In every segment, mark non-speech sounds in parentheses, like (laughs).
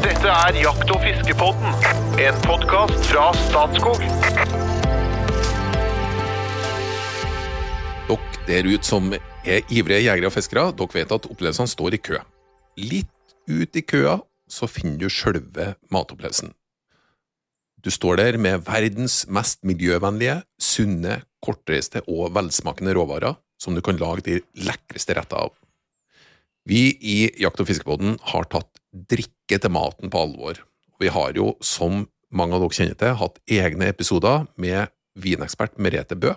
Dette er Jakt- og fiskepodden, en podkast fra Statskog. Dere der ute som er ivrige jegere og fiskere, dere vet at opplevelsene står i kø. Litt ut i køa så finner du sjølve matopplevelsen. Du står der med verdens mest miljøvennlige, sunne, kortreiste og velsmakende råvarer som du kan lage de lekreste retter av. Vi i Jakt- og fiskebåten har tatt drikke til maten på alvor. Vi har jo, som mange av dere kjenner til, hatt egne episoder med vinekspert Merete Bø,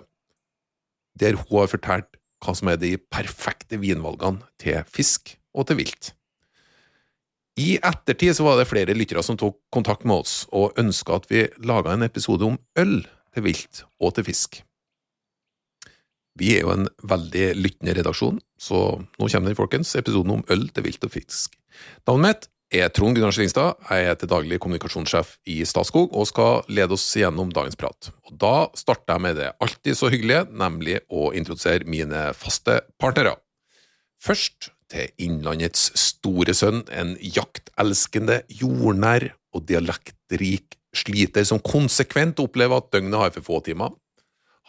der hun har fortalt hva som er de perfekte vinvalgene til fisk og til vilt. I ettertid så var det flere lyttere som tok kontakt med oss og ønska at vi laga en episode om øl til vilt og til fisk. Vi er jo en veldig lyttende redaksjon, så nå kommer den, folkens, episoden om øl til vilt og fisk. Navnet mitt er Trond Gunnar Slingstad, jeg er til daglig kommunikasjonssjef i Statskog og skal lede oss gjennom dagens prat. Og Da starter jeg med det alltid så hyggelige, nemlig å introdusere mine faste partnere. Først til Innlandets store sønn, en jaktelskende, jordnær og dialektrik sliter som konsekvent opplever at døgnet har for få timer.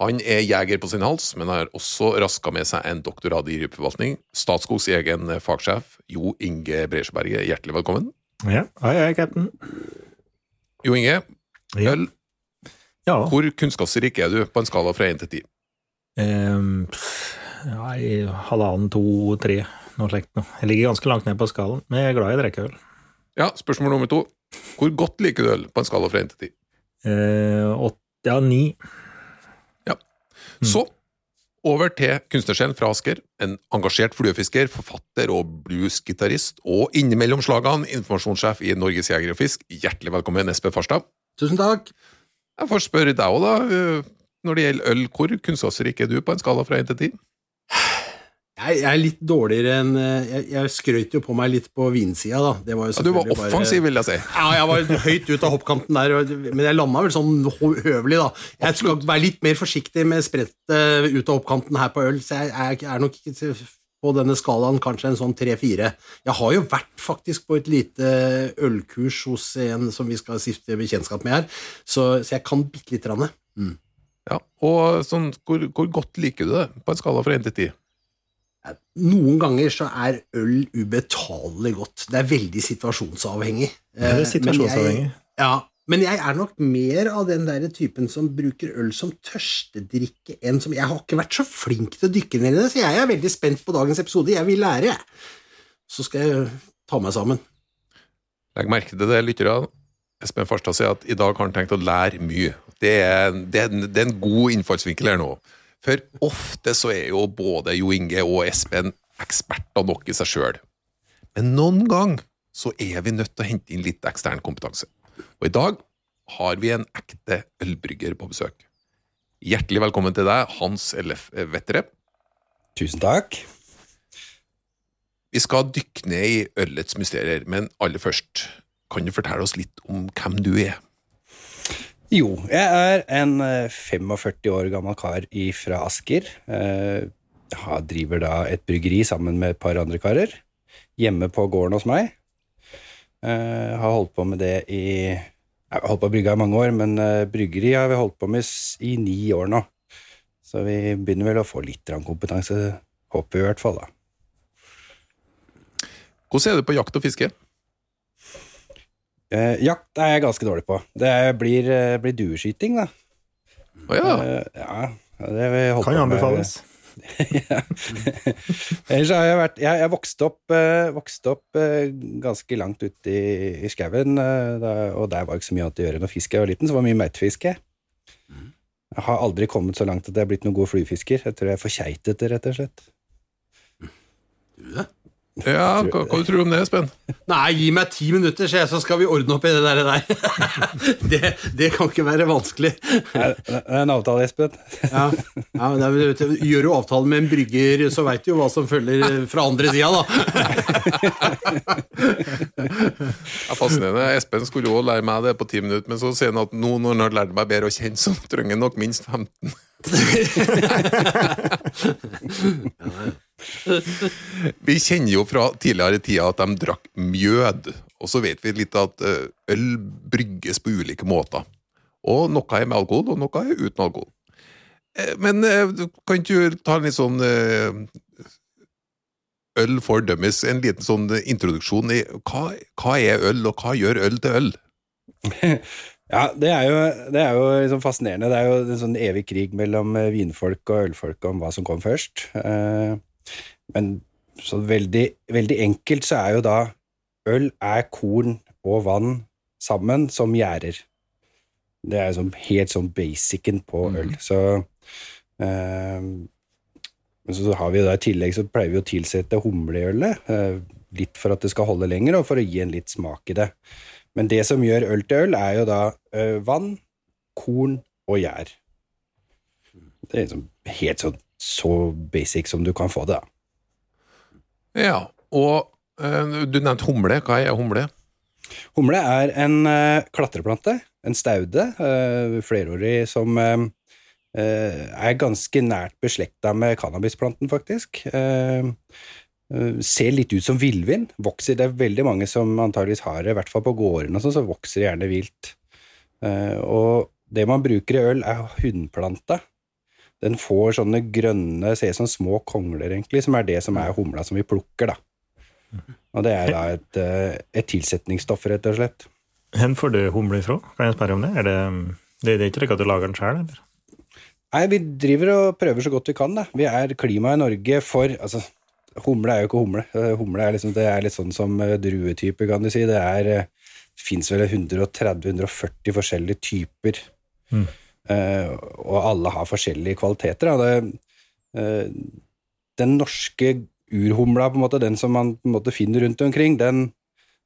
Han er jeger på sin hals, men har også raska med seg en doktorgrad i rypeforvaltning. Statskogs egen fagsjef, Jo Inge Breisberget, hjertelig velkommen. Ja, hei, hei, cap'n. Jo Inge, Ja. øl, Ja. hvor kunnskapsrik er du på en skala fra én til ti? Um, nei, halvannen, to, tre, noe slikt noe. Jeg ligger ganske langt ned på skalaen, men jeg er glad i å drikke øl. Ja, spørsmål nummer to. Hvor godt liker du øl på en skala fra én til ti? Uh, åtte, ja, ni. Mm. Så over til kunstnersjelen fra Asker. En engasjert fluefisker, forfatter og bluesgitarist, og innimellom slagene informasjonssjef i Norges Jeger og Fisk. Hjertelig velkommen, Espen Farstad. Tusen takk. Jeg får spørre deg òg, da. øh, Når det gjelder øl, hvor kunnskapsrik er du på en skala fra én til ti? Jeg, jeg er litt dårligere enn eh, Jeg, jeg skrøt jo på meg litt på vinsida, da. Det var Ja, du var offensiv, vil jeg si. Ja, jeg var høyt ut av hoppkanten der, og- men jeg landa vel sånn høvelig, da. Jeg skal være litt mer forsiktig med sprettet eh, ut av hoppkanten her på øl, så jeg, jeg er nok ikke på denne skalaen kanskje en sånn tre-fire. Jeg har jo vært faktisk på et lite ølkurs hos en som vi skal stifte bekjentskap med her, så, så jeg kan bitte lite grann. Mm. Ja, og sånn, hvor, hvor godt liker du det på en skala fra én til ti? Noen ganger så er øl ubetalelig godt. Det er veldig situasjonsavhengig. Det er Eh, situasjonsavhengig. Men jeg, ja, men jeg er nok mer av den der typen som bruker øl som tørstedrikke enn som Jeg har ikke vært så flink til å dykke ned i det, så jeg er veldig spent på dagens episode. Jeg vil lære, jeg. Så skal jeg ta meg sammen. Legg merke til det, lyttere. Espen Farstad sier at i dag har han tenkt å lære mye. Det er, det, er, en- det er en god innfallsvinkel her nå. For ofte så er jo både Jo Inge og Espen eksperter nok i seg sjøl. Men noen gang så er vi nødt til å hente inn litt ekstern kompetanse. Og i dag har vi en ekte ølbrygger på besøk. Hjertelig velkommen til deg, Hans Ellef Vettere. Tusen takk. Vi skal dykke ned i ølets mysterier, men aller først, kan du fortelle oss litt om hvem du er? Jo, jeg er en eh, 45 år gammel kar fra Asker. Jeg driver da et bryggeri sammen med et par andre karer. Hjemme på gården hos meg. Jeg har holdt på med det i Jeg har holdt på å brygge i mange år, men eh, bryggeri har vi holdt på med i ni år nå. Så vi begynner vel å få litt kompetanse, håper vi i hvert fall, da. Hvordan er du på jakt og fiske? Eh, jakt er jeg ganske dårlig på. Det blir, uh, blir dueskyting, da. Å ja. Uh, ja, det Kan jo anbefales. (laughs) Ellers har jeg vært Jeg, jeg vokste opp, vokste opp ganske langt ute i, i skauen, og der var ikke så mye annet å gjøre enn å fiske. Jeg var liten, så det var mye meitefiske. Jeg har aldri kommet så langt at jeg har blitt noen god fluefisker. Jeg tror jeg er for rett og slett. Ja hva, hva tror du om det, Espen? Nei, gi meg ti minutter, så, jeg, så skal vi ordne opp i det der. der. (laughs) det, det kan ikke være vanskelig. Nei, Det er en avtale, Espen. Ja, ja men det er, du, Gjør du avtale med en brygger, så veit du jo hva som følger fra andre sida, da. Ja, er fascinerende. Espen skulle òg lære meg det på ti minutter, men så sier han at nå når han har lært meg bedre å kjenne, så trenger han nok minst 15. (laughs) (laughs) Vi kjenner jo fra tidligere tida at de drakk mjød, Og så vet vi litt at eh, øl brygges på ulike måter. Og noe er med alkohol, og noe er uten alkohol. Eh, Men eh, kan ikke du ta en litt sånn Øl for dummies, en liten sånn introduksjon i hva, hva er øl, og hva gjør øl til øl? (laughs) Ja, det er jo, det er jo liksom fascinerende. Det er jo en sånn evig krig mellom vinfolk og ølfolk om hva som kom først. Eh, Men så veldig, veldig enkelt så er jo da øl er korn og vann sammen som gjærer. Det er sånn, helt sånn basicen på øl. Så eh, men så har vi da i tillegg så pleier vi å tilsette humle i ølet, eh, litt for at det skal holde lenger, og for å gi en litt smak i det. Men det som gjør øl til øl, er jo da eh, vann, korn og gjær. Det er liksom helt sånn så basic som du kan få det. Ja, og eh, du nevnte humle. Hva er humle? Humle er en eh, klatreplante, en staude, eh, flerårig, som er ganske nært beslekta med cannabisplanten, faktisk. Ser litt ut som villvin. Vokser, det er veldig mange som antageligvis har det, i hvert fall på gårdene, sånn, så vokser det gjerne vilt. Og det man bruker i øl, er hundplanta. Den får sånne grønne, ser ut som små kongler, egentlig, som er det som er humla som vi plukker, da. Og det er da et, eh, et tilsetningsstoff, rett og slett. Hvor får du humle ifra? Kan jeg spørre om det? Er det, det, det er ikke slik at du lager den sjøl, eller? Nei, vi driver og prøver så godt vi kan, da. Vi er klimaet i Norge for Altså, humle er jo ikke humle. Eh, Humle er liksom, det er litt sånn som druetyper, druetype, kan du si. Det er eh, Det fins vel 130-140 forskjellige typer. Mm. Eh, og alle har forskjellige kvaliteter. Det, eh, den norske urhumla, på en måte, den som man på en måte finner rundt omkring, den,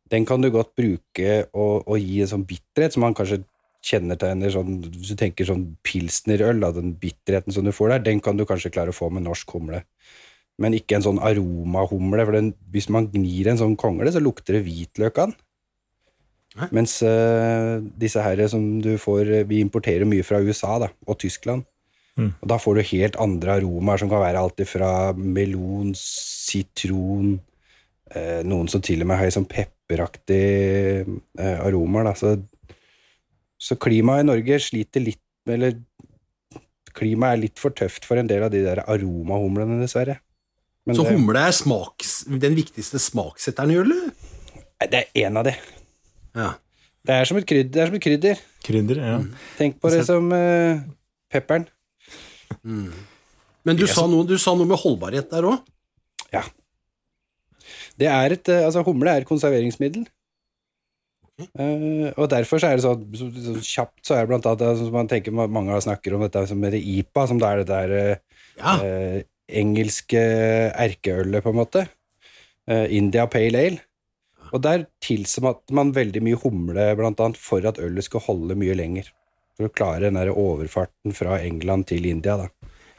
den kan du godt bruke og, og gi en sånn bitterhet som man kanskje kjennetegner sånn Hvis du tenker sånn pilsnerøl, da, den bitterheten som du får der, den kan du kanskje klare å få med norsk humle. Men ikke en sånn aromahumle, for den, hvis man gnir en sånn kongle, så lukter det hvitløk av den. Hæ? Mens uh, disse her som du får Vi importerer mye fra USA da, og Tyskland. Mm. Og da får du helt andre aromaer, som kan være alt fra melon, sitron uh, Noen som til og med har sånn pepperaktig uh, aromaer. Da. Så, så klimaet i Norge sliter litt Eller klimaet er litt for tøft for en del av de der aromahumlene, dessverre. Men Så humle er smaks, den viktigste smakssetteren gjør du? det er én av de. Ja. Det er som et krydder. Det er som et krydder. Krydder, ja. Tenk på det som uh, pepperen. Men du sa, noe, du sa noe med holdbarhet der òg? Ja. Det er et, eh, altså Humle er et konserveringsmiddel. Uh, og derfor så er det så, så, så kjapt så er det blant annet som man tenker Mange snakker om dette som heter IPA, som det er det der eh, Ja. uh, engelske erkeølet, på en måte. Eh, India Pale Ale. Og der tilsatte man veldig mye humle, blant annet, for at ølet skulle holde mye lenger. For å klare den der overfarten fra England til India, da.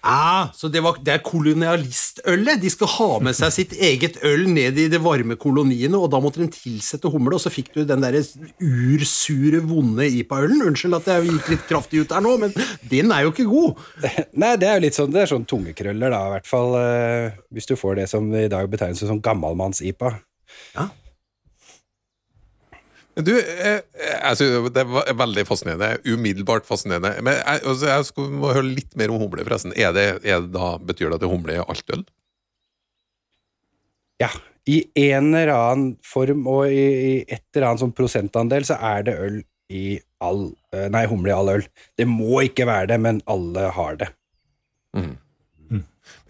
Ah, så det, var, det er kolonialistølet? De skal ha med seg sitt eget øl ned i de varme koloniene, og da måtte de tilsette humle, og så fikk du den der ursure, vonde IPA-ølen. Unnskyld at jeg gikk litt kraftig ut der nå, men den er jo ikke god. (laughs) Nei, det er jo litt sånn, det er sånn tungekrøller, da, i hvert fall eh, hvis du får det som i dag betegnes som gammalmanns-IPA. Du, eh, jeg synes det var veldig fascinerende. Umiddelbart fascinerende. Men jeg, altså, jeg skulle må høre litt mer om humle, forresten. Er det, er det da, betyr det at det humle er alt øl? Ja, i en eller annen form og i, i et eller annet sånn prosentandel så er det øl i all eh, Nei, humle i all øl. Det må ikke være det, men alle har det.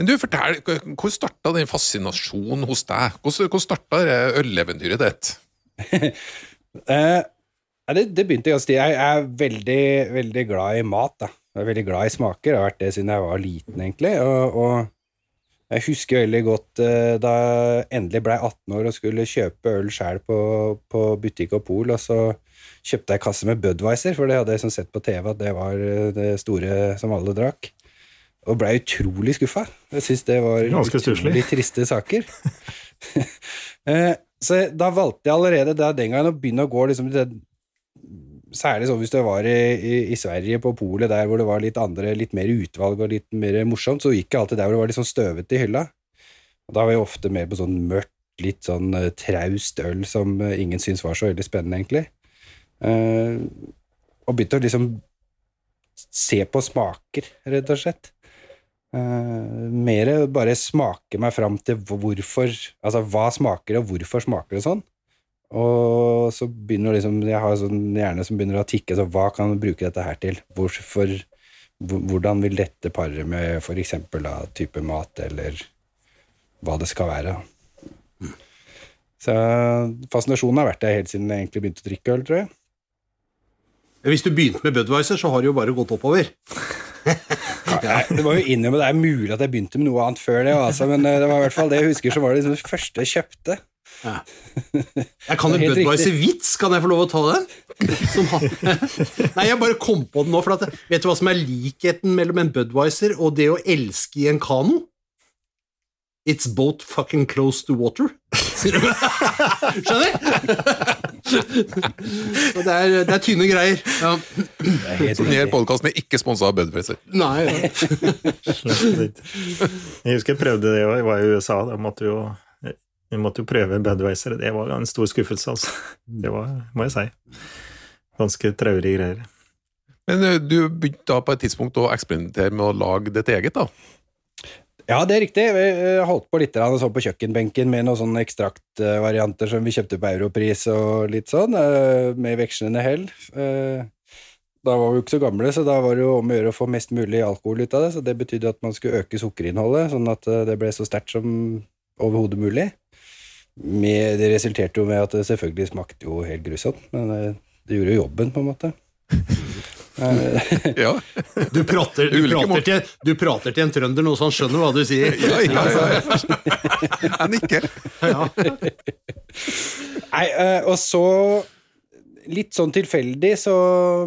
Men du, fortell, hvor starta den fascinasjonen hos deg? Hvor hvordan starta øleventyret ditt? (laughs) Eh, det, det begynte ganske tidlig. Jeg er veldig, veldig glad i mat. Da. Jeg er veldig glad i smaker. Jeg har vært det siden jeg var liten, egentlig. Og, og jeg husker veldig godt eh, da jeg endelig ble 18 år og skulle kjøpe øl sjøl på, på butikk og pol, og så kjøpte jeg kasse med Budwiser, for det hadde jeg sånn sett på TV at det var eh, det store som alle drakk. Og blei utrolig skuffa. Jeg syns det var utrolig triste saker. (laughs) Så da valgte jeg allerede der den gangen å begynne å gå liksom det Særlig sånn hvis du var i, i, i Sverige, på polet, der hvor det var litt andre, litt mer utvalg og litt mer morsomt, så gikk jeg alltid der hvor det var litt sånn støvete i hylla. Og da var jeg ofte mer på sånn mørkt litt sånn uh, traust øl som uh, ingen syntes var så veldig spennende, egentlig. Uh, og begynte å liksom se på smaker, rett og slett. Uh, mer bare smake meg fram til hvorfor Altså hva smaker det, og hvorfor smaker det sånn. Og så begynner liksom Jeg har sånn hjerne som begynner å tikke. Så hva kan man bruke dette her til? Hvorfor, hvordan vil dette pare med for eksempel da, type mat, eller hva det skal være? Så fascinasjonen har vært der helt siden jeg egentlig begynte å drikke øl, tror jeg. Hvis du begynte med Budwiser, så har det jo bare gått oppover. ja, det var jo innrømme, det er mulig at jeg begynte med noe annet før det, altså, men eh, det var i hvert fall det jeg husker, så var det liksom det første jeg kjøpte. Ja. (laughs) Jeg kan en Budwiser-vits, kan jeg få lov å ta den? (laughs) Nei, jeg bare kom på den nå, for at, vet du hva som er likheten mellom en Budwiser og det å elske i en kano? It's both fucking close to water. Skjønner? Så det er, det er tynne greier. Ja. Denne podkasten er ikke sponsa av Budwiser. Nei, ja. Jeg husker jeg prøvde det jeg var i USA. Da måtte jo, vi måtte jo prøve Budwiser. Det var en stor skuffelse, altså. Det var, må jeg si. Ganske traurige greier. Men eh, du begynte da på et tidspunkt å eksperimentere med å lage ditt eget, da? Ja, det er riktig. Vi eh, holdt på litt så på kjøkkenbenken med noen sånne ekstraktvarianter som vi kjøpte på Europris og litt sånn, eh, med vekslende hell. Eh, da var vi jo ikke så gamle, så da var det jo om å gjøre å få mest mulig alkohol ut av det. Så det betydde at man skulle øke sukkerinnholdet, sånn at det ble så sterkt som overhodet mulig. Det resulterte jo med at det selvfølgelig smakte jo helt grusomt, men det gjorde jo jobben, på en måte. (laughs) ja. Du prater, du, prater til, du prater, til, en trønder nå så han skjønner hva du sier. Ja, ja, ja. Han nikker. Ja. Nei, eh, og så Litt sånn tilfeldig så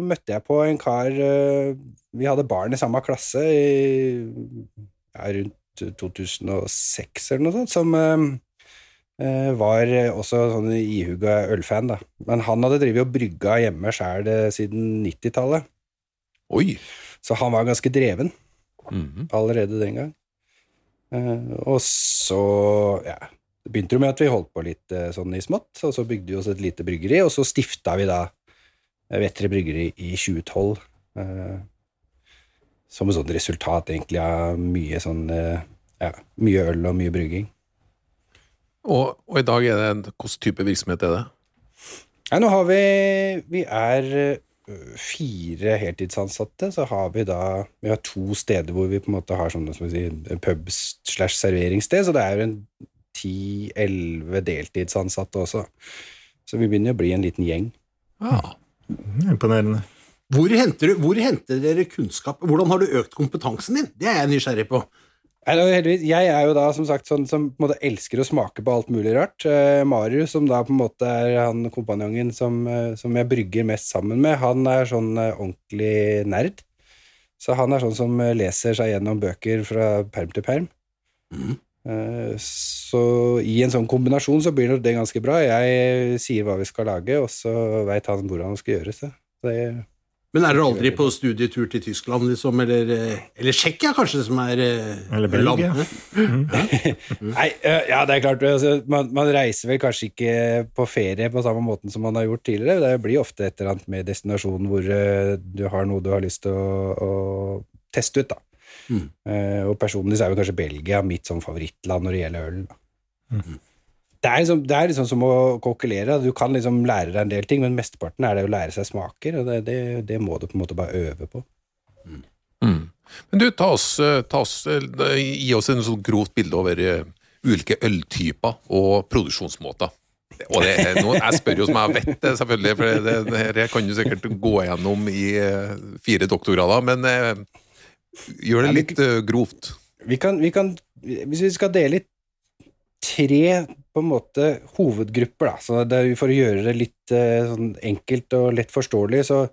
møtte jeg på en kar eh, Vi hadde barn i samme klasse i ja, rundt 2006 eller noe sånt, som eh, var også sånn ihuga ølfan, da. Men han hadde drevet og brygga hjemme sjæl siden 90-tallet. Oi! Så han var ganske dreven mm -hmm. allerede den gang. Uh, og så ja, det begynte jo med at vi holdt på litt uh, sånn i smått, og så bygde vi oss et lite bryggeri, og så stifta vi da Vettre bryggeri i 2012. Uh, som et sånt resultat egentlig av mye sånn ja, mye øl og mye brygging. Og, og, i dag er det hvilken type virksomhet er det? Ja, nå har vi Vi er fire heltidsansatte, så har vi da Vi har to steder hvor vi på en måte har sånne si, pub slash serveringssted, så det er jo en ti-elleve deltidsansatte også. Så vi begynner å bli en liten gjeng. Ja. Imponerende. Hvor henter, du, hvor henter dere kunnskap? Hvordan har du økt kompetansen din? Det er jeg nysgjerrig på. Jeg er jo da som sagt sånn som på en måte elsker å smake på alt mulig rart. Eh, Marius, som da på en måte er han kompanjongen som, eh, som, jeg brygger mest sammen med, han er sånn eh, ordentlig nerd. Så han er sånn som leser seg gjennom bøker fra perm til perm. Mm. Så i en sånn kombinasjon så blir det ganske bra. Jeg sier hva vi skal lage, og så veit han hvordan det skal gjøres. Det men er dere aldri på studietur til Tyskland, liksom, eller, eh, eller Tsjekkia, kanskje, som er eh, Eller Belgia. Mm. (laughs) Nei, ja, det er klart. Altså, man, man, reiser vel kanskje ikke på ferie på samme måten som man har gjort tidligere. Det blir ofte et eller annet med destinasjonen hvor uh, du har noe du har lyst til å, å teste ut, da. Mm. Uh, og personlig så er jo kanskje Belgia mitt sånn favorittland når det gjelder øl. Da. Mm det er, liksom, det er liksom som å kokkelere. Du kan liksom lære deg en del ting, men mesteparten er det å lære seg smaker, og det, det, det må du på en måte bare øve på. Mm. Mm. Men du, ta oss, ta oss, gi oss en sånn grovt bilde over uh, ulike øltyper og produksjonsmåter. Og det, noe, jeg spør jo som jeg vet det, selvfølgelig, for det, det, det kan du sikkert gå gjennom i fire doktorgrader, men gjør det litt grovt. Vi kan, vi kan, hvis vi skal dele i tre på en måte hovedgrupper, da. Så det, for å gjøre det litt eh, sånn enkelt og lett forståelig, så,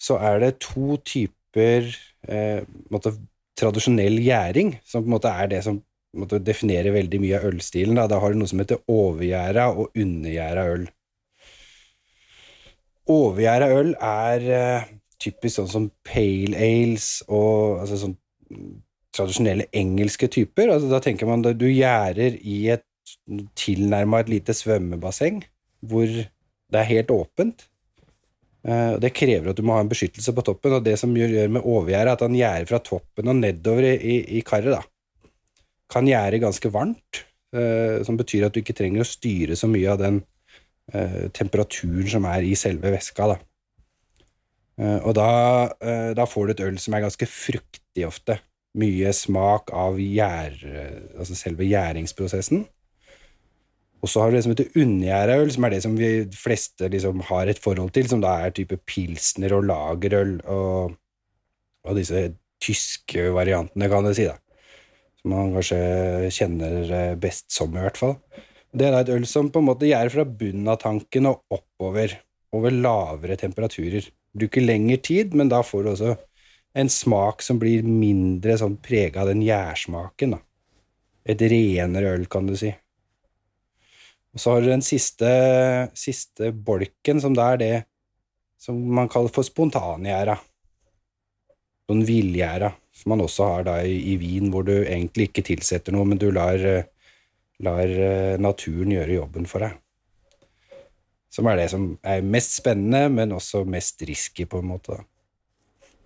så er det to typer eh, måte, tradisjonell gjæring, som på en måte er det som måte, definerer veldig mye av ølstilen. Da, da har du noe som heter overgjæra og undergjæra øl. Overgjæra øl er eh, typisk sånn som pale ales og altså sånn tradisjonelle engelske typer. Altså, da tenker man at du gjærer i et tilnærma et lite svømmebasseng, hvor det er helt åpent. Eh, Det krever at du må ha en beskyttelse på toppen, og det som gjør med overgjerdet, er at han gjerder fra toppen og nedover i, i, karet. Kan gjerde ganske varmt, eh, som betyr at du ikke trenger å styre så mye av den eh, temperaturen som er i selve væska. da. Og da, da får du et øl som er ganske fruktig ofte. Mye smak av gjær, altså selve gjæringsprosessen. Og så har du det som heter unngjæreøl, som er det som vi fleste liksom har et forhold til, som da er type pilsner og lagerøl og, og disse tyske variantene, kan du si. da. Som man kanskje kjenner eh, best som, i hvert fall. Det er da et øl som på en måte gjærer fra bunnen av tanken og oppover, over lavere temperaturer. Bruker lengre tid, men da får du også en smak som blir mindre sånn prega av den gjærsmaken. da. Et renere øl, kan du si. Og så har du den siste, siste bolken, som da er det som man kaller for spontangjerda. Sånn villgjerda, som man også har da i, i vin, hvor du egentlig ikke tilsetter noe, men du lar, lar eh, naturen gjøre jobben for deg. Som er det som er mest spennende, men også mest risky, på en måte. da.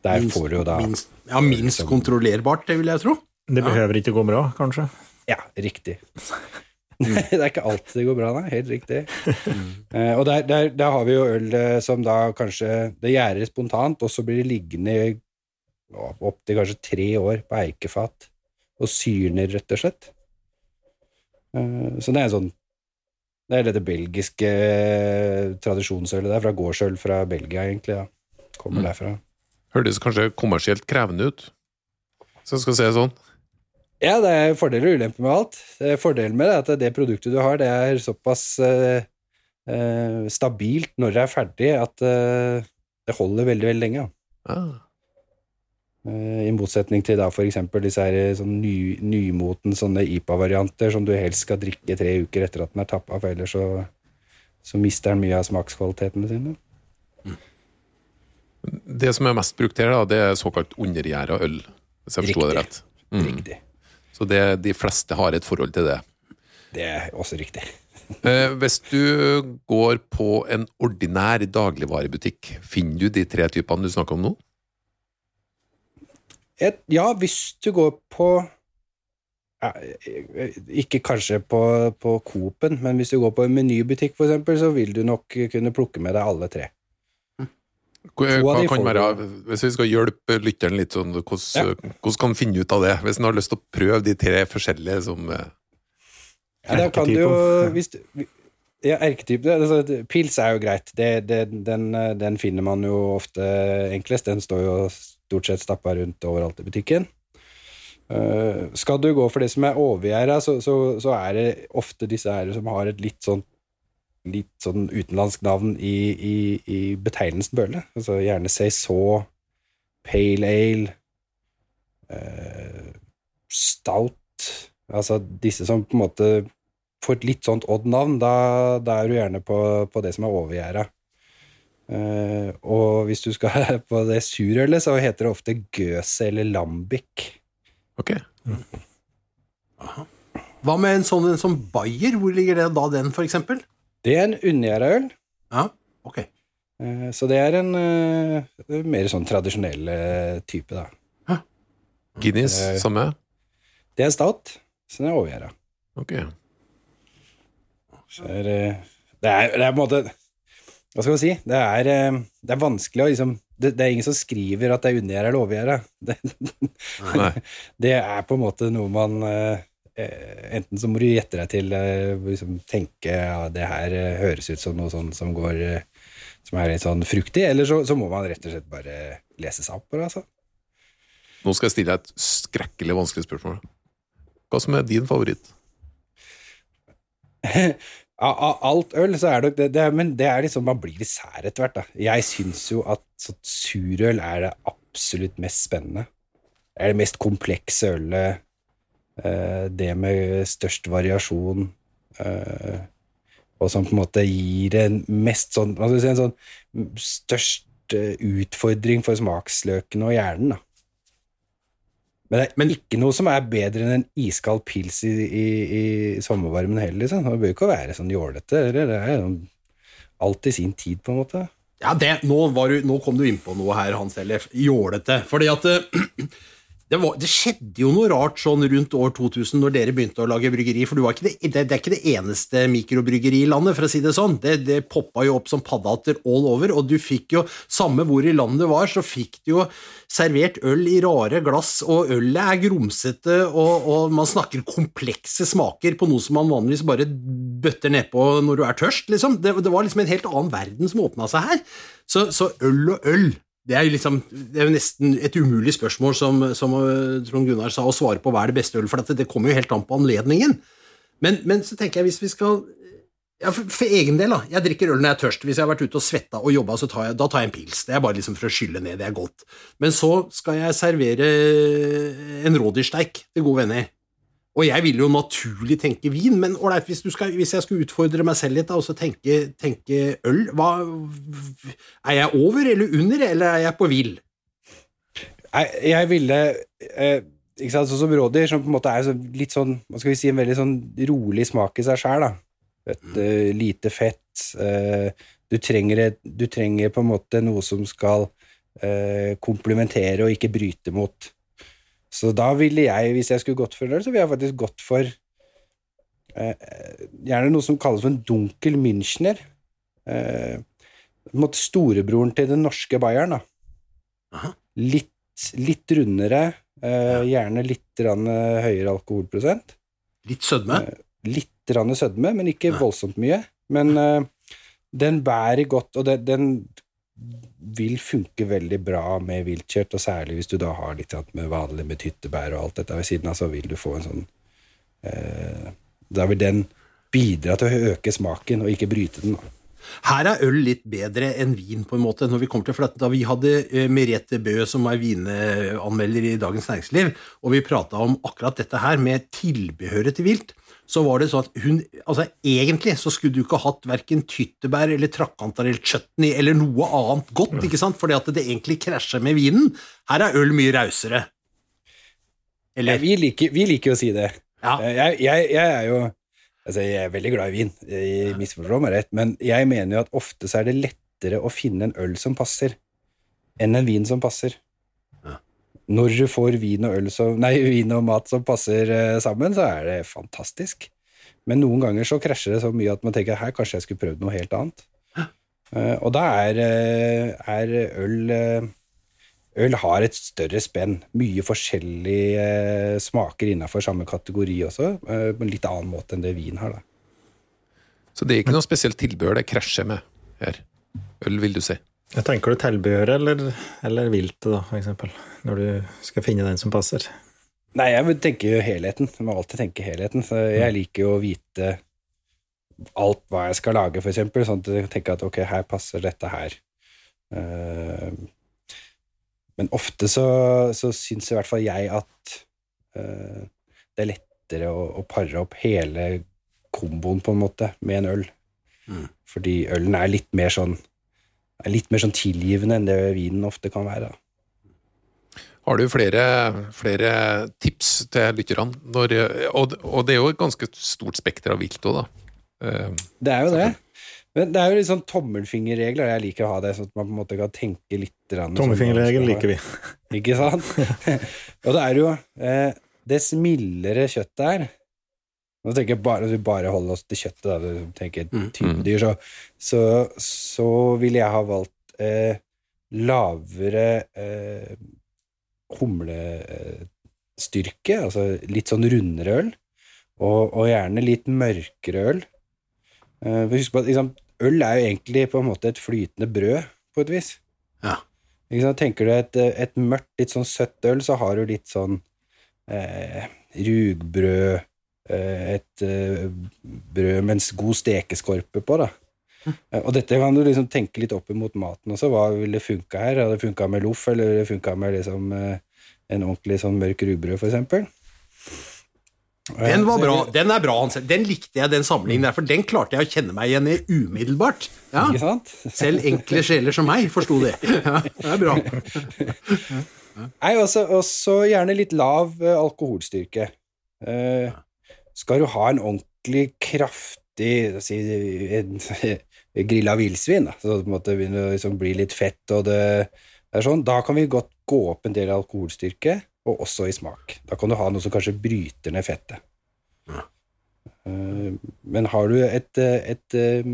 Der Minst- får du jo da minst, Ja, minst liksom- kontrollerbart, det vil jeg tro. Det behøver ikke gå bra, kanskje. Ja, riktig. (laughs) det er ikke alltid det går bra, nei. Helt riktig. Eh, og der, der, der har vi jo øl eh, som da kanskje Det gjærer spontant, og så blir det liggende opptil kanskje tre år på eikefat og syrner, rett og slett. Eh, så det er en sånn Det er dette belgiske tradisjonsølet der, fra gårdsøl fra Belgia, egentlig. Ja. Kommer Mm. derfra. Hørtes kanskje kommersielt krevende ut, så jeg skal si det sånn. Ja, det er fordeler og ulemper med alt. Eh, Fordelen med det er at det produktet du har, det er såpass eh, eh, stabilt når det er ferdig, at eh, det holder veldig, veldig lenge. Ah. Eh, I motsetning til da for eksempel disse her sånn ny, nymoten sånne IPA-varianter som du helst skal drikke tre uker etter at den er tappa, for ellers så, så mister den mye av smakskvalitetene sine. Det som er mest brukt her, da, det er såkalt undergjæra øl, hvis jeg forsto det rett. Mm. Riktig. Så det, de fleste har et forhold til det. Det er også riktig. (laughs) Eh, hvis du går på en ordinær dagligvarebutikk, finner du de tre typene du snakker om nå? Et, ja, hvis du går på ja, Ikke kanskje på, på Coop-en, men hvis du går på en menybutikk, for eksempel, så vil du nok kunne plukke med deg alle tre. Hva, hva kan være, hvis vi skal hjelpe lytteren litt sånn, hvordan, hvordan kan han finne ut av det? Hvis han har lyst til å prøve de tre forskjellige som eh, Ja, da kan du jo hvis du, ja, erketypen altså, Pils er jo greit. Det, det, den, den finner man jo ofte enklest. Den står jo stort sett stappa rundt overalt i butikken. Uh, skal du gå for det som er overgjerda, så, så, så er det ofte disse her som har et litt sånn litt sånn utenlandsk navn i, i, i betegnelsen bøle. Altså gjerne saison, pale ale, eh, stout Altså disse som på en måte får et litt sånt odd navn, da, da er du gjerne på, på det som er overgjerda. Eh, og hvis du skal (laughs) på det surølet, så heter det ofte Gøse eller Lambic. Ok. Hva med en sånn en som Bayer? Hvor ligger det da, den, for eksempel? Det er en unngjæra øl. Ja, ok. Eh, Så det er en eh, mer sånn tradisjonell eh, type, da. Hæ? Guinness, Eh. samme? Det er stout, så den er overgjæra. Ok. Så er, Det er, det er på en måte Hva skal man si? Det er, det er vanskelig å liksom det, det er ingen som skriver at det er undergjæra eller overgjæra. (laughs) Det, det er på en måte noe man Enten så må du gjette deg til eh, liksom tenke ja, det her eh, høres ut som noe sånn som går eh, som er litt sånn fruktig, eller så, så må man rett og slett bare lese seg opp på det. altså. Nå skal jeg stille deg et skrekkelig vanskelig spørsmål. Hva som er din favoritt? (laughs) Av, alt øl, så er det nok det, det Men det er liksom, man blir litt sær etter hvert, da. Jeg syns jo at surøl er det absolutt mest spennende. Det er det mest komplekse ølet. Eh, det med størst variasjon. eh, og som på en måte gir en mest sånn si, en sånn størst eh, utfordring for smaksløkene og hjernen. da. Men det er Men- ikke noe som er bedre enn en iskald pils i, i, i sommervarmen heller, liksom. Det bør ikke være sånn jålete. eller Det er jo alt i sin tid, på en måte. Ja, det, nå, var du, nå kom du inn på noe her, Hans Ellef. Jålete. Fordi at (clears throat) det, var, det skjedde jo noe rart sånn rundt år 2000 når dere begynte å lage bryggeri. For det, det, det er ikke det eneste mikrobryggeri i landet, for å si det sånn. Det, det poppa jo opp som paddehatter all over, og du fikk jo, samme hvor i landet det var, så fikk du jo servert øl i rare glass, og ølet er grumsete, og, og man snakker komplekse smaker på noe som man vanligvis bare bøtter nedpå når du er tørst, liksom. Det var liksom en helt annen verden som åpna seg her. Så, så øl og øl det er liksom, det er jo nesten et umulig spørsmål, som, som uh, Trond Gunnar sa, å svare på hva er det beste øl, for dette, det kommer jo helt an på anledningen. Men, men så tenker jeg, hvis vi skal ja, for, for egen del, da. Jeg drikker øl når jeg er tørst. Hvis jeg har vært ute og svetta og jobba, så tar jeg, da tar jeg en pils. Det er bare liksom for å skylle ned. Det er godt. Men så skal jeg servere en rådyrsteik til gode venner. Og jeg vil jo naturlig tenke vin, men ålreit, hvis, hvis jeg skulle utfordre meg selv litt da, og så tenke, tenke øl, hva, er jeg over eller under, eller er jeg på vill? Jeg, jeg ville eh, ikke sant, Sånn som rådyr, som på en måte er så, litt sånn Hva skal vi si, en veldig sånn rolig smak i seg sjæl. Et eh, lite fett. eh, du, trenger du trenger på en måte noe som skal eh, komplementere og ikke bryte mot. Så da ville jeg, hvis jeg skulle gått for øl, så ville jeg faktisk gått for eh, gjerne noe som kalles for en dunkel Münchner. Eh, på storebroren til den norske Bayern, da. Litt, litt rundere, eh, gjerne litt eh, høyere alkoholprosent. Litt sødme? Litt grann sødme, men ikke voldsomt mye. Men eh, den bærer godt, og den, den vil funke veldig bra med viltkjørt, og særlig hvis du da har litt med vanlig med tyttebær og alt dette ved siden av, så vil du få en sånn eh, Da vil den bidra til å øke smaken, og ikke bryte den. Her er øl litt bedre enn vin, på en måte, når vi kommer til for Da vi hadde eh, Merete Bø, som er vineanmelder i Dagens Næringsliv, og vi prata om akkurat dette her med tilbehøret til vilt, så var det sånn at hun Altså, egentlig så skulle du ikke hatt verken tyttebær eller trakkantar eller chutney eller noe annet godt, ikke sant, fordi at det egentlig krasjer med vinen. Her er øl mye rausere. Ja, vi, liker, vi liker å si det. Ja. Eh, Jeg, jeg, jeg er jo Altså, jeg er veldig glad i vin, jeg misforstår meg rett, men jeg mener jo at ofte så er det lettere å finne en øl som passer, enn en vin som passer. Når du får vin og, øl som, nei, vin og mat som passer eh, sammen, så er det fantastisk. Men noen ganger så krasjer det så mye at man tenker her kanskje jeg skulle prøvd noe helt annet. Uh, og da er, eh, er øl Øl har et større spenn. Mye forskjellige uh, smaker innenfor samme kategori også, uh, på en litt annen måte enn det vin har. da. Så det er ikke noe spesielt tilbehør det krasjer med her. Øl, vil du si. Jeg tenker du tilbehøret eller, eller viltet, da, for eksempel, når du skal finne den som passer. Nei, jeg vil tenke helheten. Jeg må alltid tenke helheten. Så jeg liker jo å vite alt hva jeg skal lage, for eksempel, sånn at jeg tenker at ok, her passer dette her. Eh, men ofte så, så syns i hvert fall jeg at eh, det er lettere å, å pare opp hele komboen, på en måte, med en øl. Mm. Fordi ølen er litt mer sånn er litt mer sånn tilgivende enn det vinen ofte kan være. da. Har du flere, flere tips til lytterne? Når, og, og det er jo et ganske stort spekter av vilt òg, da. Eh, Det er jo det. Men det er jo litt sånn tommelfingerregler. Jeg liker å ha det, sånn at man på en måte kan tenke litt. sånn man liker vi. Ikke sant? (laughs) (laughs) og det er jo eh, Dess mildere kjøttet er Nå tenker jeg bare, Hvis vi bare holder oss til kjøttet, da, du tenker Mm. typedyr, så, så, så ville jeg ha valgt eh, lavere eh, humlestyrke, altså litt sånn rundere øl, og, og gjerne litt mørkere øl. Eh, for husk på at liksom, øl er jo egentlig på en måte et flytende brød, på et vis. Ja. Ikke sant? Tenker du et, et mørkt, litt sånn søtt øl, så har du litt sånn eh, rugbrød, et eh, brød med en god stekeskorpe på, da. Eh, Og dette kan du liksom tenke litt opp imot maten også. Hva ville funka her? Hadde det funka med loff, eller ville det funka med liksom, eh, en ordentlig sånn mørk rugbrød, eksempel? Den var bra. Den er bra, Hans. Den likte jeg, den sammenligningen der, for den klarte jeg å kjenne meg igjen i umiddelbart. Ja. Ikke sant? (laughs) Selv enkle sjeler som meg forsto det. (laughs) Ja, det er bra. Nei, også, også gjerne litt lav eh, alkoholstyrke. Eh, skal du ha en ordentlig kraftig si, en, (laughs) grilla villsvin, så det på en begynner å liksom bli litt fett, og det, det er sånn, da kan vi godt gå opp en del alkoholstyrke, og også i smak. Da kan du ha noe som kanskje bryter ned fettet. Ja. men har du et, eh, et, eh,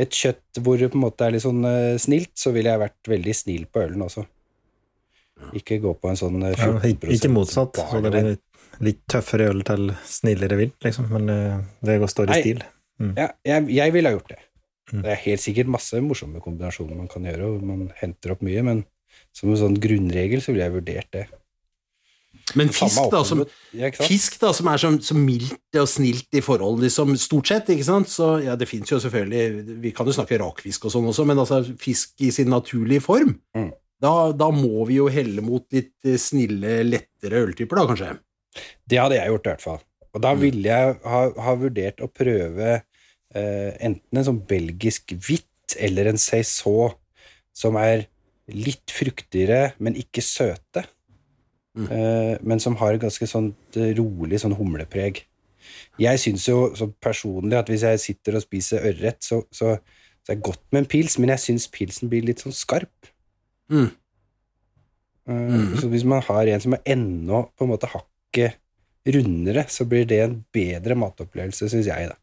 et kjøtt hvor det på en måte er litt sånn eh, snilt, så ville jeg vært veldig snill på ølen også. Ikke gå på en sånn 14 Ja, ikke motsatt. Så det blir litt tøffere øl til snillere vilt, liksom. Men eh, det står i Nei. stil. Ja, jeg, jeg ville ha gjort det. Mm. Det er helt sikkert masse morsomme kombinasjoner man kan gjøre, og man henter opp mye, men som en sånn grunnregel så ville jeg vurdert det. Men fisk, da, som, ja, fisk da, som er så, så mildt og snilt i forhold, liksom, stort sett, ikke sant? Så ja, det fins jo selvfølgelig Vi kan jo snakke rakfisk og sånn også, men altså fisk i sin naturlige form, Mm. da, da må vi jo helle mot litt snille, lettere øltyper, da, kanskje. Det hadde jeg gjort, i hvert fall. Og da ville jeg ha, ha vurdert å prøve eh, enten en sånn belgisk hvitt eller en saison som er litt fruktigere, men ikke søte. Mm. Eh, men som har et ganske sånt eh, rolig sånn humlepreg. Jeg syns jo personlig at hvis jeg sitter og spiser ørret, så, så, så er det godt med en pils, men jeg syns pilsen blir litt sånn skarp. Mm. Eh, Mhm. Så hvis man har en som er enda på en måte hakket rundere, så blir det en bedre matopplevelse, syns jeg, da.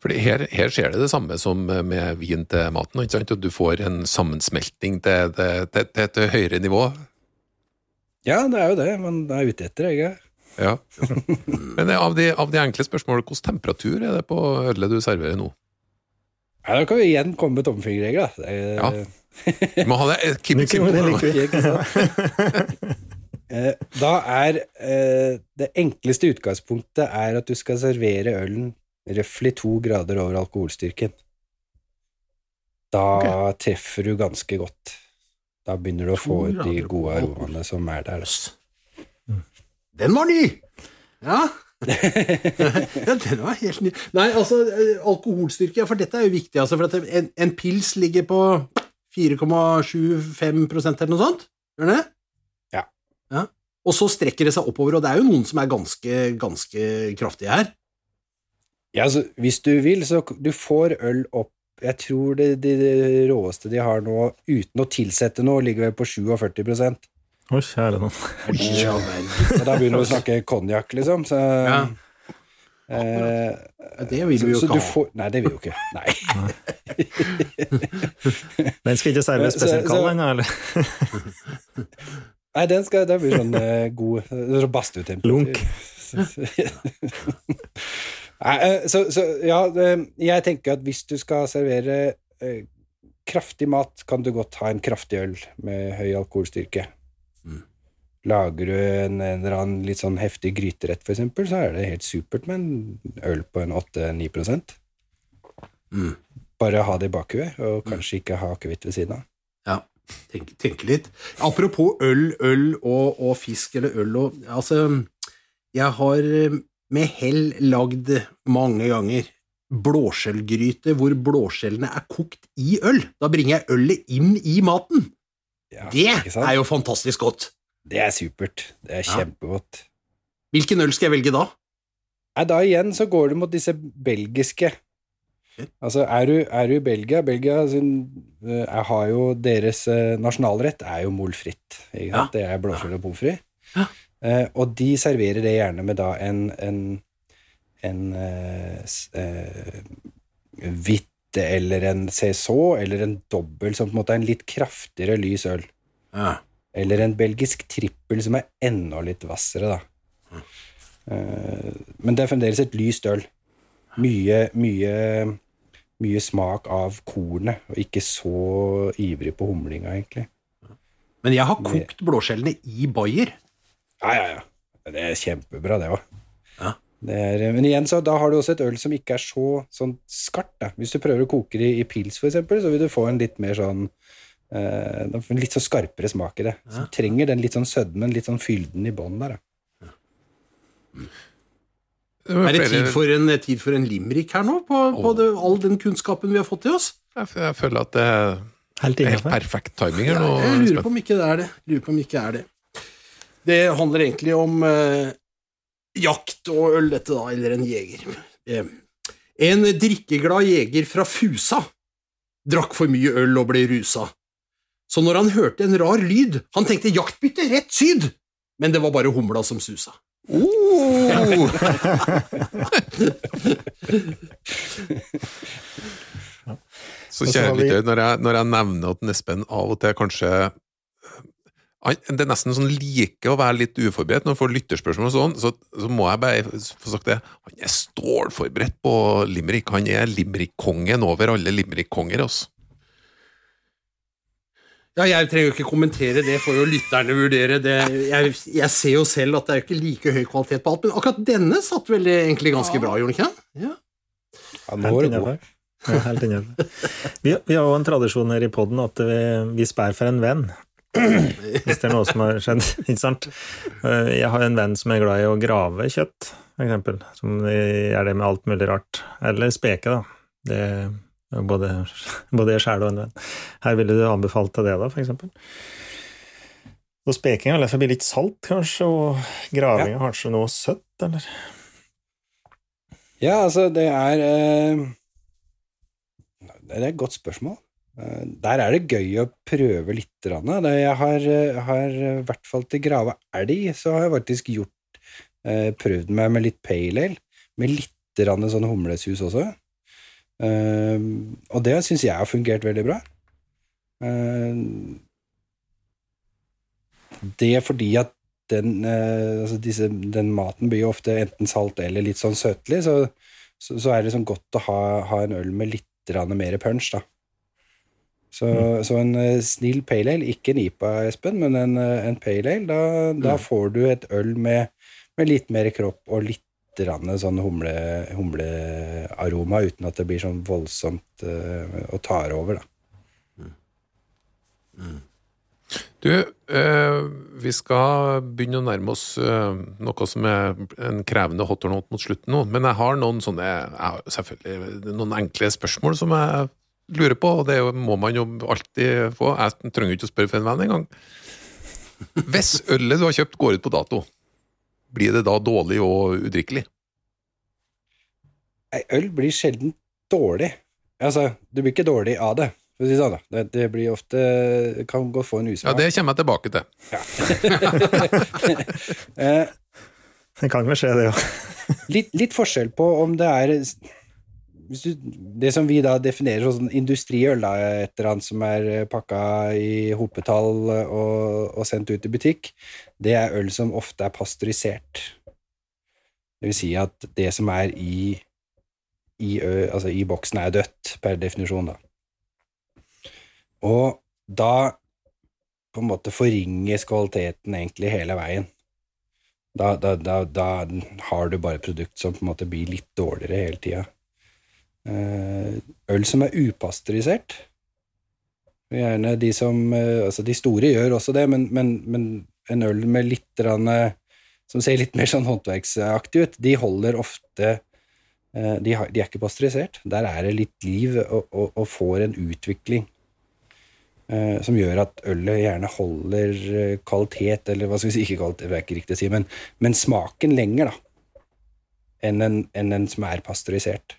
Fordi her, her skjer det det samme som med vin til maten, ikke sant? at du får en sammensmelting til, til, til, til et høyere nivå. Ja, det er jo det man er ute etter, ikke Ja. (laughs) Men av de, av de enkle spørsmålene, hvilken temperatur er det på ølet du serverer nå? Ja, da kan vi igjen komme med tommelfingerregler. Er- Ja. Vi må ha det keep it simple. Eh, Da er eh, det enkleste utgangspunktet er at du skal servere ølen røftlig to grader over alkoholstyrken. Da treffer du ganske godt. Da begynner du å få ut de gode aromaene som er der. Den var ny! Ja. (laughs) ja, den var helt ny. Nei, altså, eh, alkoholstyrke, for dette er jo viktig, altså, for at en, en pils ligger på 4,75% eller noe sånt. Gjør den det? Ja. Og så strekker det seg oppover, og det er jo noen som er ganske, ganske kraftige her. Ja, altså, hvis du vil, så du får øl opp Jeg tror det, det, det råeste de har nå, uten å tilsette noe, ligger vel på 47% Oi, kjære noen. Ja, da begynner vi å snakke konjakk, liksom. Så, Ja. eh, Det vil vi jo ikke ha. får, Nei, det vil vi jo ikke. Nei. Den (laughs) skal ikke serveres spesielt så- kald den, eller? (laughs) Nei, den, skal, den blir sånn uh, god sånn Lunk. (laughs) Nei, eh, så, så ja, eh, jeg tenker at hvis du skal servere uh, kraftig mat, kan du godt ha en kraftig øl med høy alkoholstyrke. Mm. Lager du en, en eller annen litt sånn heftig gryterett, for eksempel, så er det helt supert med en øl på en 8-9 Mm. Bare ha det i bakhuet, og kanskje ikke ha akevitt ved siden av. Ja, tenk, tenke litt. Apropos øl, øl og, og fisk, eller øl og Altså, jeg har eh, med hell lagd mange ganger blåskjellgryte hvor blåskjellene er kokt i øl. Da bringer jeg ølet inn i maten. Ja, Det er jo fantastisk godt. Det er supert. Det er Ja. kjempegodt. Hvilken øl skal jeg velge da? Nei, da igjen så går du mot disse belgiske. Altså, er du, er du i Belgia Belgia sin, eh, er- har jo deres eh, nasjonalrett er jo mol fritt. Ikke? Det er blåskjell og pommes frites. Ja. Eh, og de serverer det gjerne med da en, en, en eh, eh, hvitt eller en saison eller en dobbel som på en måte er en litt kraftigere lys øl. Ja. Eller en belgisk trippel som er enda litt hvassere, da. Eh, men det er fremdeles et lyst øl. Mye, mye, mye smak av kornet, og ikke så ivrig på humlinga, egentlig. Men jeg har kokt blåskjellene i bayer. Ja, ja, ja. Det er kjempebra, det òg. Ja. Men igjen, så da har du også et øl som ikke er så sånn skarpt. Da. Hvis du prøver å koke det i pils, for eksempel, så vil du få en litt mer sånn eh, litt så skarpere smak i det. Så du trenger den litt sånn sødmen, litt sånn fylden i bånn der. Da. Er det tid for en, tid for en limerick her nå, på, på det, all den kunnskapen vi har fått til oss? Jeg, jeg føler at det, Helt er helt innenfor. perfekt timing her nå. Jeg lurer på om ikke det er det. Lurer på om ikke det er det. Det handler egentlig om eh, jakt og øl, dette da, eller en jeger. Eh, en drikkeglad jeger fra Fusa drakk for mye øl og ble rusa. Så når han hørte en rar lyd, han tenkte jaktbytte rett syd, men det var bare humla som susa. Oh! Så kjære lytter, når når jeg nevner at Espen av og til kanskje Det er nesten sånn like å være litt uforberedt når han får lytterspørsmål og sånn, så, så må jeg bare få sagt det. Han er stålforberedt på limerick. Han er limerick-kongen over alle limerick-konger, altså. Ja, jeg trenger jo ikke kommentere det, får jo lytterne vurdere det. Jeg, jeg ser jo selv at det er jo ikke like høy kvalitet på alt, men akkurat denne satt vel egentlig ganske bra, gjorde den ikke det? Ja. Ja, nå Helt var det god. Ja, helt innenfor. Vi, vi har jo en tradisjon her i poden at vi, vi spær for en venn. Hvis det er noe som har skjedd, (laughs) ikke sant. Eh, Jeg har en venn som er glad i å grave kjøtt, for eksempel. Som gjør det med alt mulig rart. Eller speke, da. Det både, både jeg sjæl og en venn. Her ville du anbefalt deg det, da, for eksempel? Så speking er derfor litt salt, kanskje, og graving ja. kanskje noe søtt, eller? Ja, altså, det er eh, Det er et godt spørsmål. Eh, Der er det gøy å prøve litt. Jeg har, eh, har eh, i hvert fall til grave elg, så har jeg faktisk gjort eh, prøvd meg med litt pale ale, med litt sånn humlesus også. Eh, og det syns jeg har fungert veldig bra. Eh, det er fordi at den, eh, altså disse, den maten blir jo ofte enten salt eller litt sånn søtlig, så, så, så er det liksom godt å ha, ha en øl med litt mer punch, da. Så, så en eh, snill pale ale, ikke en IPA, Espen, men en, eh, en pale ale, da, da får du et øl med, med litt mer kropp og litt sånn humle, humlearoma, uten at det blir sånn voldsomt uh, og tar over, da. Du, eh, vi skal begynne å nærme oss eh, noe som er en krevende hot or not mot slutten nå, men jeg har noen sånne, selvfølgelig noen enkle spørsmål som jeg lurer på, og det må man jo alltid få. Jeg trenger jo ikke å spørre for en venn engang. Hvis ølet du har kjøpt går ut på dato, blir det da dårlig og udrikkelig? Nei, øl blir sjelden dårlig. Altså, du blir ikke dårlig av det. For å si det sånn, da. Det, det blir ofte Kan godt få en Ja, det kommer jeg tilbake til. Ja. (laughs) Det kan vel skje, det òg. litt, litt forskjell på om det er hvis du, Det som vi da definerer som sånn industriøl, da, et eller annet som er pakka i hopetall og, og sendt ut i butikk, det er øl som ofte er pasteurisert. Det vil si at det som er i, i, altså i boksen, er dødt, per definisjon, da. Og da på en måte forringes kvaliteten egentlig hele veien. Da, da, da, da har du bare et produkt som på en måte blir litt dårligere hele tida. Eh, Øl som er upasteurisert Gjerne de som eh, Altså, de store gjør også det, men, men, men en øl med litt Som ser litt mer sånn håndverksaktig ut, de holder ofte eh, de, er ikke pasteurisert. Der er det litt liv og får en utvikling eh, som gjør at ølet gjerne holder eh, kvalitet, eller hva skal vi si, ikke kvalitet, det er ikke riktig å si, men, men smaken lenger, da, enn en, enn en som er pasteurisert.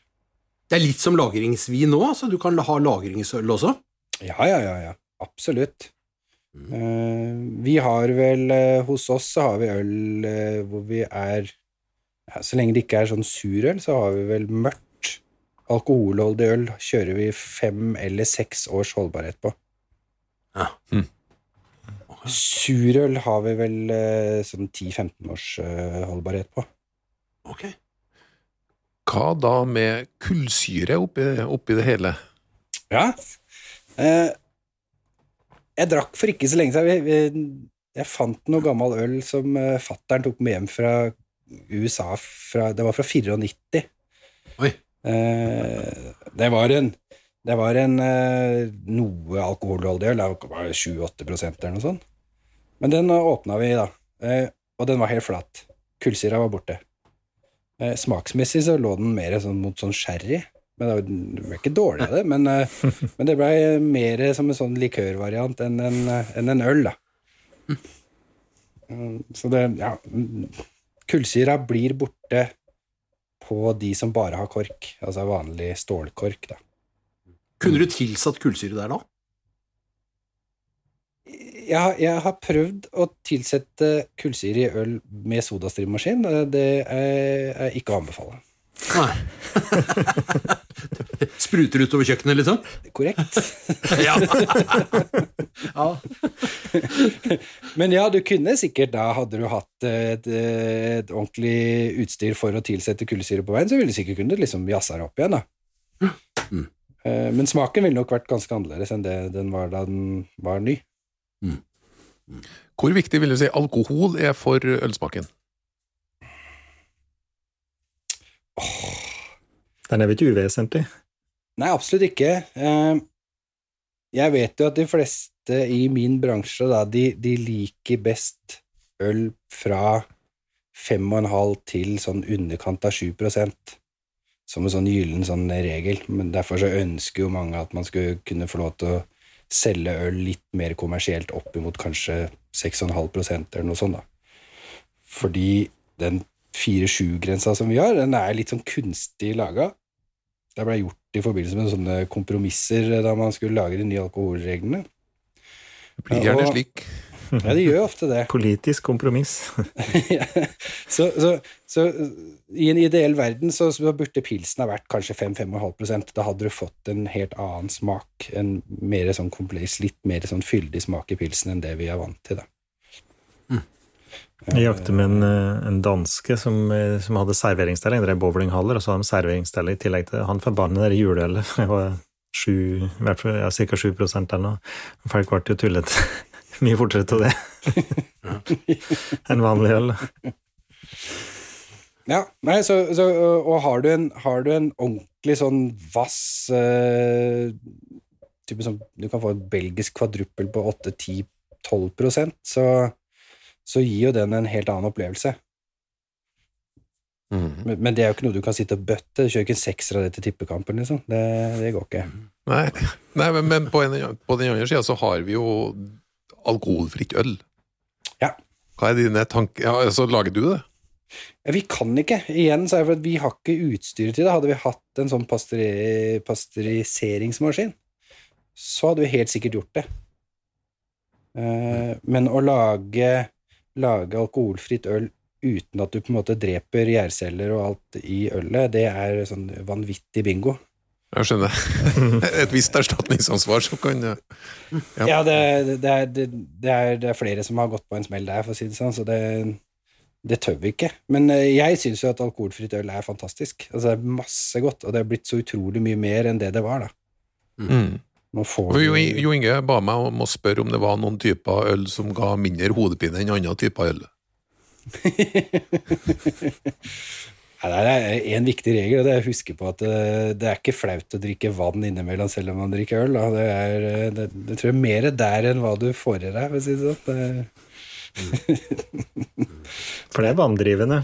Det er litt som lagringsvin nå, så du kan ha lagringsøl også. Ja, ja, ja, ja. Absolutt. Eh, vi har vel eh, Hos oss så har vi øl eh, hvor vi er ja, Så lenge det ikke er sånn surøl, så har vi vel mørkt. Alkoholholdig øl kjører vi fem eller seks års holdbarhet på. Ja. Mm. Surøl har vi vel sånn 10-15 års holdbarhet på. Ok. Hva da med kullsyre oppi, oppi det hele? Ja. Eh, jeg drakk for ikke så lenge siden Jeg fant noe gammel øl som uh, fattern tok med hjem fra USA. Fra, det var fra 94. Oi. Eh, det var en det var en eh, noe alkoholholdig øl. Det var 7-8 eller noe sånt. Men den åpna vi, da. Eh, og den var helt flat. Kullsyra var borte. Eh, smaksmessig så lå den mer sånn mot sånn sherry. Men det, ble ikke dårlig av det, men, eh, (laughs) men det ble mer som en sånn likørvariant enn en, enn en øl, da. Mm, Så det, ja Kullsyra blir borte på de som bare har kork, altså vanlig stålkork, da. Kunne du tilsatt kullsyre der da? Jeg, jeg har prøvd å tilsette kullsyre i øl med sodastrimmaskin. Det er, er ikke å anbefale. Nei. (laughs) (laughs) Spruter utover kjøkkenet, liksom? Korrekt. (laughs) Ja. (laughs) ja. Men ja, du kunne sikkert da, hadde du hatt et, et ordentlig utstyr for å tilsette kullsyre på veien, så ville du sikkert kunne liksom jazza det opp igjen, da. Mm. Eh, Men smaken ville nok vært ganske annerledes enn det den var da den var ny. Hvor viktig vil du si alkohol er for ølsmaken? Den er vel ikke uvesentlig? Nei, absolutt ikke. Eh, Jeg vet jo at de fleste i min bransje, da, de, de liker best øl fra 5,5 til sånn underkant av 7% som en sånn gyllen sånn regel. Men derfor så ønsker jo mange at man skulle kunne få lov til å selge øl litt mer kommersielt opp imot kanskje 6,5% eller noe sånt, da. Fordi den 4-7-grensa som vi har, den er litt sånn kunstig laga. Det ble gjort i forbindelse med sånne kompromisser da man skulle lage de nye alkoholreglene. Det blir gjerne Ja, slik. (laughs) Ja, de gjør ofte det. Politisk kompromiss. (laughs) så, så, så i en ideell verden så, så burde pilsen ha vært kanskje 5-5,5% Da hadde du fått en helt annen smak. En mer sånn kompleks, litt mer sånn fyldig smak i pilsen enn det vi er vant til, da. Jeg jakte med en, eh, en danske som, eh, som hadde serveringsstelle, Han drev bowlinghaller, og så hadde de serveringsstelle i tillegg til Han forbanna det juleølet. Det (laughs) var ja, ca. 7% eller noe. Folk ble jo tullete (laughs) mye fortere til det (laughs) enn vanlig øl. Ja, nei, så, så, og har du en, har du en ordentlig sånn vass uh, type sånn, Du kan få en belgisk kvadruppel på 8-10-12% så, så gir jo den en helt annen opplevelse. Mm. Men, men det er jo ikke noe du kan sitte og bøtte. Du kjører ikke en sekser av det til tippekampen, liksom. Det, det går ikke. Nei, (laughs) Nei men, men på, en, på den andre sida så har vi jo alkoholfritt øl. Ja. Hva er dine tanker Ja, så lager du det? Ja, vi kan ikke. Igjen så er det for at vi har ikke utstyret til det. Hadde vi hatt en sånn pasteri pasteuriseringsmaskin, så hadde vi helt sikkert gjort det. Eh, men å lage, lage alkoholfritt øl uten at du på en måte dreper gjærceller og alt i ølet, det er sånn vanvittig bingo. Jeg skjønner. (laughs) Et visst erstatningsansvar som kan Ja. Ja, det, det, er, det, det, er, det er flere som har gått på en smell der, for å si det sånn, så det, det tør vi ikke. Men eh, jeg syns jo at alkoholfritt øl er fantastisk. Altså, det er masse godt, og det er blitt så utrolig mye mer enn det det var, da. Mm. Nå får Jo, jo Inge ba meg om å spørre om det var noen typer øl som ga mindre hodepine enn andre typer øl. (laughs) Det er en viktig regel, og det er å huske på at eh, det er ikke flaut å drikke vann innimellom selv om man drikker øl. Det, er, eh, det, det tror jeg er mer der enn hva du får i deg, for å si det sånn. (laughs) For det er vanndrivende.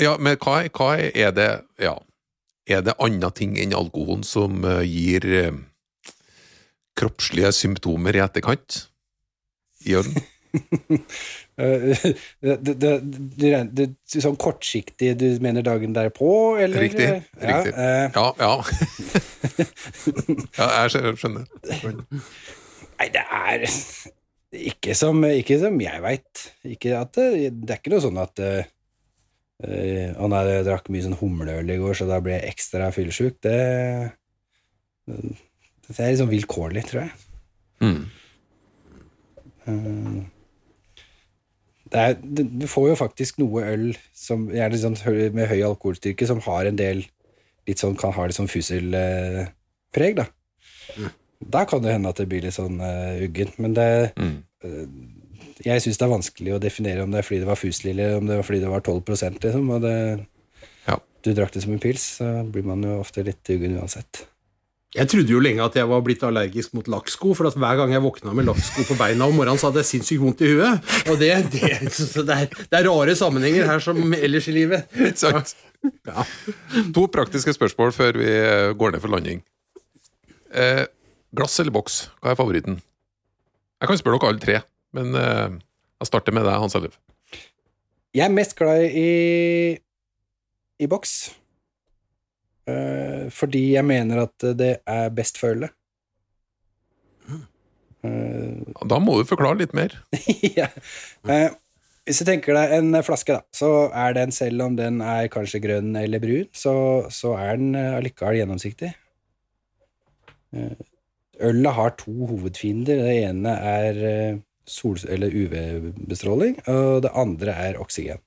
Ja, men hva, hva er det Ja, er det andre ting enn alkoholen som eh, gir eh, kroppslige symptomer i etterkant Jørn? (laughs) Eh, det, det, det, Sånn kortsiktig, du mener dagen derpå, eller? Riktig, Ja, riktig. Ja, ja. (laughs) ja jeg skjønner. Nei, det er ikke som, ikke som jeg veit. Det, det er ikke noe sånn at eh, eh, nei, jeg drakk mye sånn humleøl i går, så da ble jeg ekstra fyllesyk. Det, det er sånn vilkårlig, tror jeg. Mm. Eh, det er, du får jo faktisk noe øl som sånn med høy alkoholstyrke, som har en del litt sånn, kan ha litt sånn fuselpreg, da. Da kan det hende at det blir litt sånn uh, uggent, men det Mm. Jeg syns det er vanskelig å definere om det er fordi det var fusel, eller om det var fordi det var 12% liksom, og det, Ja. du drakk det som en pils, så blir man jo ofte litt uggen uansett. Jeg trodde jo lenge at jeg var blitt allergisk mot lakksko, for at hver gang jeg våkna med lakksko på beina om morgenen, så hadde jeg sinnssykt vondt i huet. Og det, det, så det, er, det er rare sammenhenger her som ellers i livet. Ja. Ja. To praktiske spørsmål før vi eh, går ned for landing. Eh, glass eller boks? Hva er favoritten? Jeg kan spørre dere alle tre, men eh, jeg starter med deg, Hans Ellef. Jeg er mest glad i, i boks. Uh, fordi jeg mener at det er best for ølet. Eh, Da må du forklare litt mer. (laughs) ja. Eh, hvis du tenker deg en flaske, da, så er den, selv om den er kanskje grønn eller brun, så, så er den allikevel gjennomsiktig. Ølet har to hovedfiender. Det ene er eh, sol- eller UV-bestråling, og det andre er oksygen.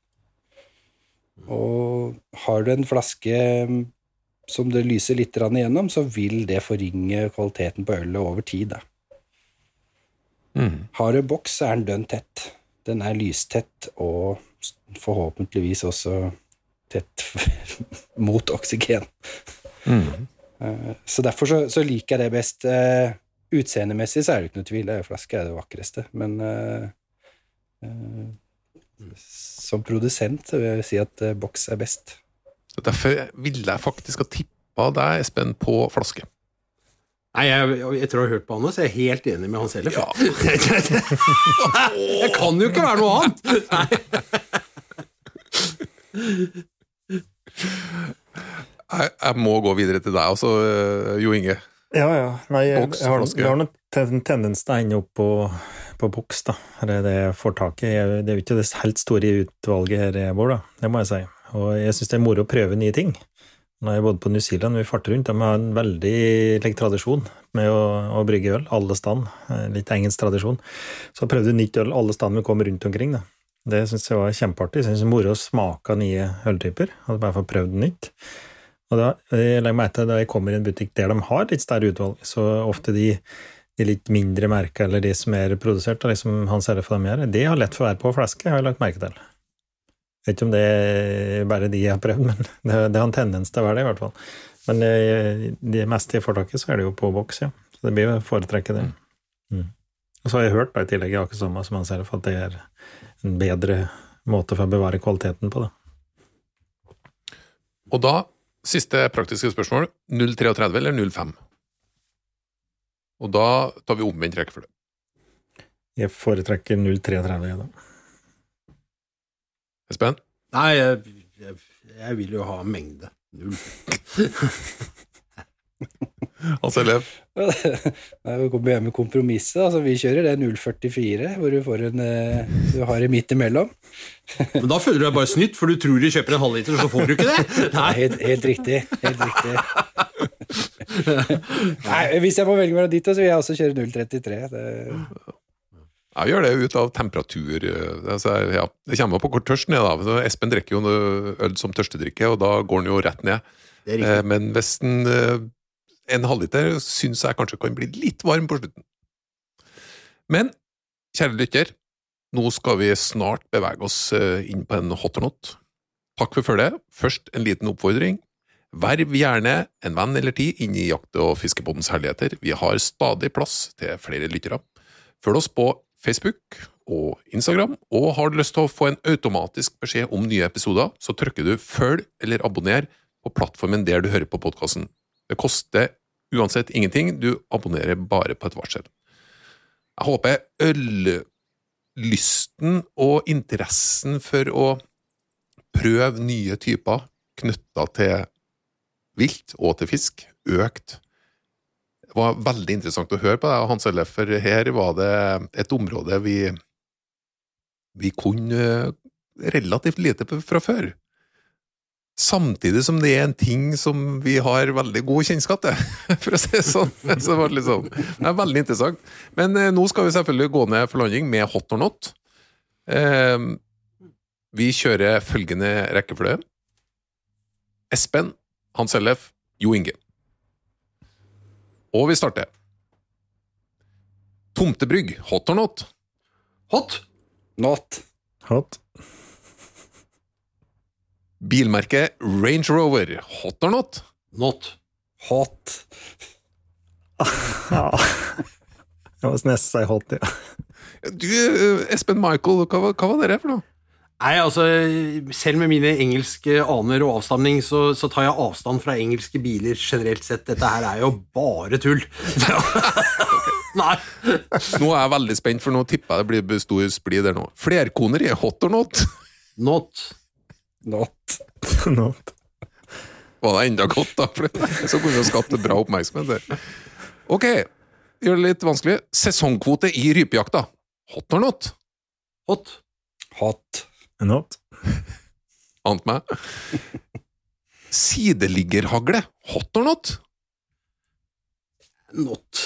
Og har du en flaske mm, som det lyser litt igjennom, så vil det forringe kvaliteten på ølet over tid. Mm. Har du boks, så er den dønn tett. Den er lystett og forhåpentligvis også tett (laughs) mot oksygen. Mm. Eh, Så derfor så, så liker jeg det best. Utseendemessig så er det ikke noe tvil, det er flaske er det vakreste, men uh, uh, som produsent så vil jeg si at eh, boks er best. Så Derfor ville jeg faktisk ha tippa deg, Espen, på flaske. Nei, jeg, Etter å ha hørt på han, så er jeg helt enig med han selv. Ja. jeg (laughs) kan jo ikke være noe annet! Nei. Jeg, jeg må gå videre til deg også, Jo Inge. Ja, ja. Nei, jeg, Boks, jeg har, jeg har nok tendens til å ende opp på, på boks, da. Det er det jeg får tak i. Det er jo ikke det helt store utvalget her Bård, da. Det må jeg si. Og jeg syns det er moro å prøve nye ting. Når jeg bodde på New Zealand, vi farter rundt, de har en veldig like, tradisjon med å, å brygge øl, alle stand. Eh, Litt engelsk tradisjon. Så prøvde vi nytt øl alle stand vi kom rundt omkring, da. Det syns jeg var kjempeartig. Jeg synes det er moro å smake nye øltyper, bare få prøvd nytt. Og da, jeg legger meg til da jeg kommer i en butikk der de har litt større utvalg, så ofte de, de litt mindre merka, eller de som er produsert, da, liksom Hans Herre for dem gjør, de har lett for å være på flaske, har jeg lagt merke til. Jeg vet ikke om det er bare de jeg har prøvd, (laughs) men det, det har en tendens til å være det, i hvert fall. Men det, det meste jeg får tak i, så er det jo på boks, ja. Så det blir jo å foretrekke det. Mm. Og så har jeg hørt da, i tillegg, akkurat samme som Hans Ellef, at det er en bedre måte for å bevare kvaliteten på det. Og da, siste praktiske spørsmål, 033 eller 05? Og da tar vi omvendt rekkefølge. Jeg foretrekker 033, jeg, da. Espen? Nei, jeg, jeg, jeg vil jo ha mengde. Null. (laughs) (laughs) Hans (laughs) Ellef? Vi kommer med kompromisset. Altså, vi kjører det 044, hvor du får en eh, Du har det midt imellom. (laughs) Men da føler du deg bare snytt, for du tror du kjøper en halvliter, så får du ikke det. (laughs) Nei, helt, helt riktig. Helt riktig. Nei, hvis jeg må velge mellom de to, så vil jeg også kjøre 033. Det, Jeg gjør det ut av temperatur. eh, Altså, ja. Det kommer på hvor tørst den er. da. Espen drikker jo øl som tørstedrikke, og da går den jo rett ned. Det er Eh. Men hvis den, en halvliter syns jeg kanskje kan bli litt varm på slutten. Men kjære lytter, nå skal vi snart bevege oss eh, inn på en hot or not. Takk for følget. Først en liten oppfordring. Verv gjerne en venn eller ti inn i Jakt- og fiskebondens herligheter. Vi har stadig plass til flere lyttere. Følg oss på Facebook og Instagram, og har du lyst til å få en automatisk beskjed om nye episoder, så trykker du følg eller abonner på plattformen der du hører på podkasten. Det koster uansett ingenting, du abonnerer bare på et varsel. Jeg håper øllysten og interessen for å prøve nye typer knytta til vilt og til fisk økt. Det var veldig interessant å høre på deg, Hans Ellef, for her var det et område vi, vi kunne relativt lite fra før. Samtidig som det er en ting som vi har veldig god kjennskap til, (laughs) for å si det sånn. Så det var litt sånn. Det er veldig interessant. Men eh, nå skal vi selvfølgelig gå ned for landing med hot or not. Eh, vi kjører følgende rekkefølge. Espen, Hans Ellef, Jo Inge. Og vi starter. Tomtebrygg, hot or not? Hot. not. Hot. Bilmerket Range Rover, hot or not? Not. Hot. Ja. Jeg må nesten si hot, ja. Du, eh, Espen Michael, hva, hva var det for noe? Nei, altså, Selv med mine engelske aner og avstamning, så, så tar jeg avstand fra engelske biler generelt sett. Dette her er jo bare tull. (laughs) Nei. Nå er jeg veldig spent, for nå tipper jeg det blir stor splid der nå. Flerkoneri i hot or not? Not. Not. (laughs) Not. Var det enda godt, da? For så kunne vi skapt bra oppmerksomhet der. Ok, gjør det litt vanskelig. Sesongkvote i rypejakta. Hot or not? Hot. Hot. Not. Ant meg. Sideliggerhagle. Hot or not? Not.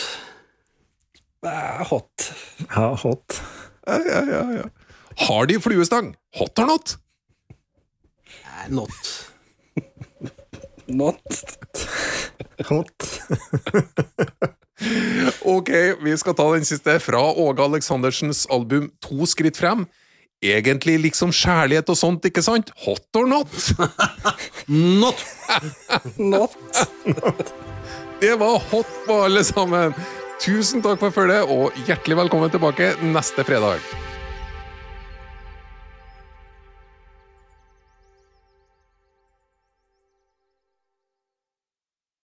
Hot. Ja, hot. Ja, ja, ja, ja. Har de fluestang? Hot or not? Nei, Not. Not. (laughs) Ok, vi skal ta den siste fra Åge Aleksandersens album To skritt frem. Egentlig liksom kjærlighet og sånt, ikke sant? Hot or not? Not. Not. Det var hot på alle sammen. Tusen takk for følget, og hjertelig velkommen tilbake neste fredag.